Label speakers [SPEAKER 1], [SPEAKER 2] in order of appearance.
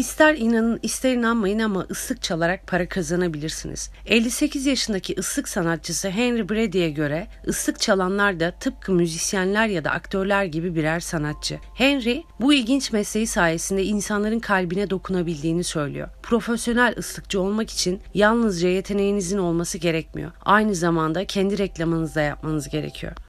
[SPEAKER 1] İster inanın ister inanmayın ama ıslık çalarak para kazanabilirsiniz. 58 yaşındaki ıslık sanatçısı Henry Brady'e göre ıslık çalanlar da tıpkı müzisyenler ya da aktörler gibi birer sanatçı. Henry bu ilginç mesleği sayesinde insanların kalbine dokunabildiğini söylüyor. Profesyonel ıslıkçı olmak için yalnızca yeteneğinizin olması gerekmiyor. Aynı zamanda kendi reklamınızı da yapmanız gerekiyor.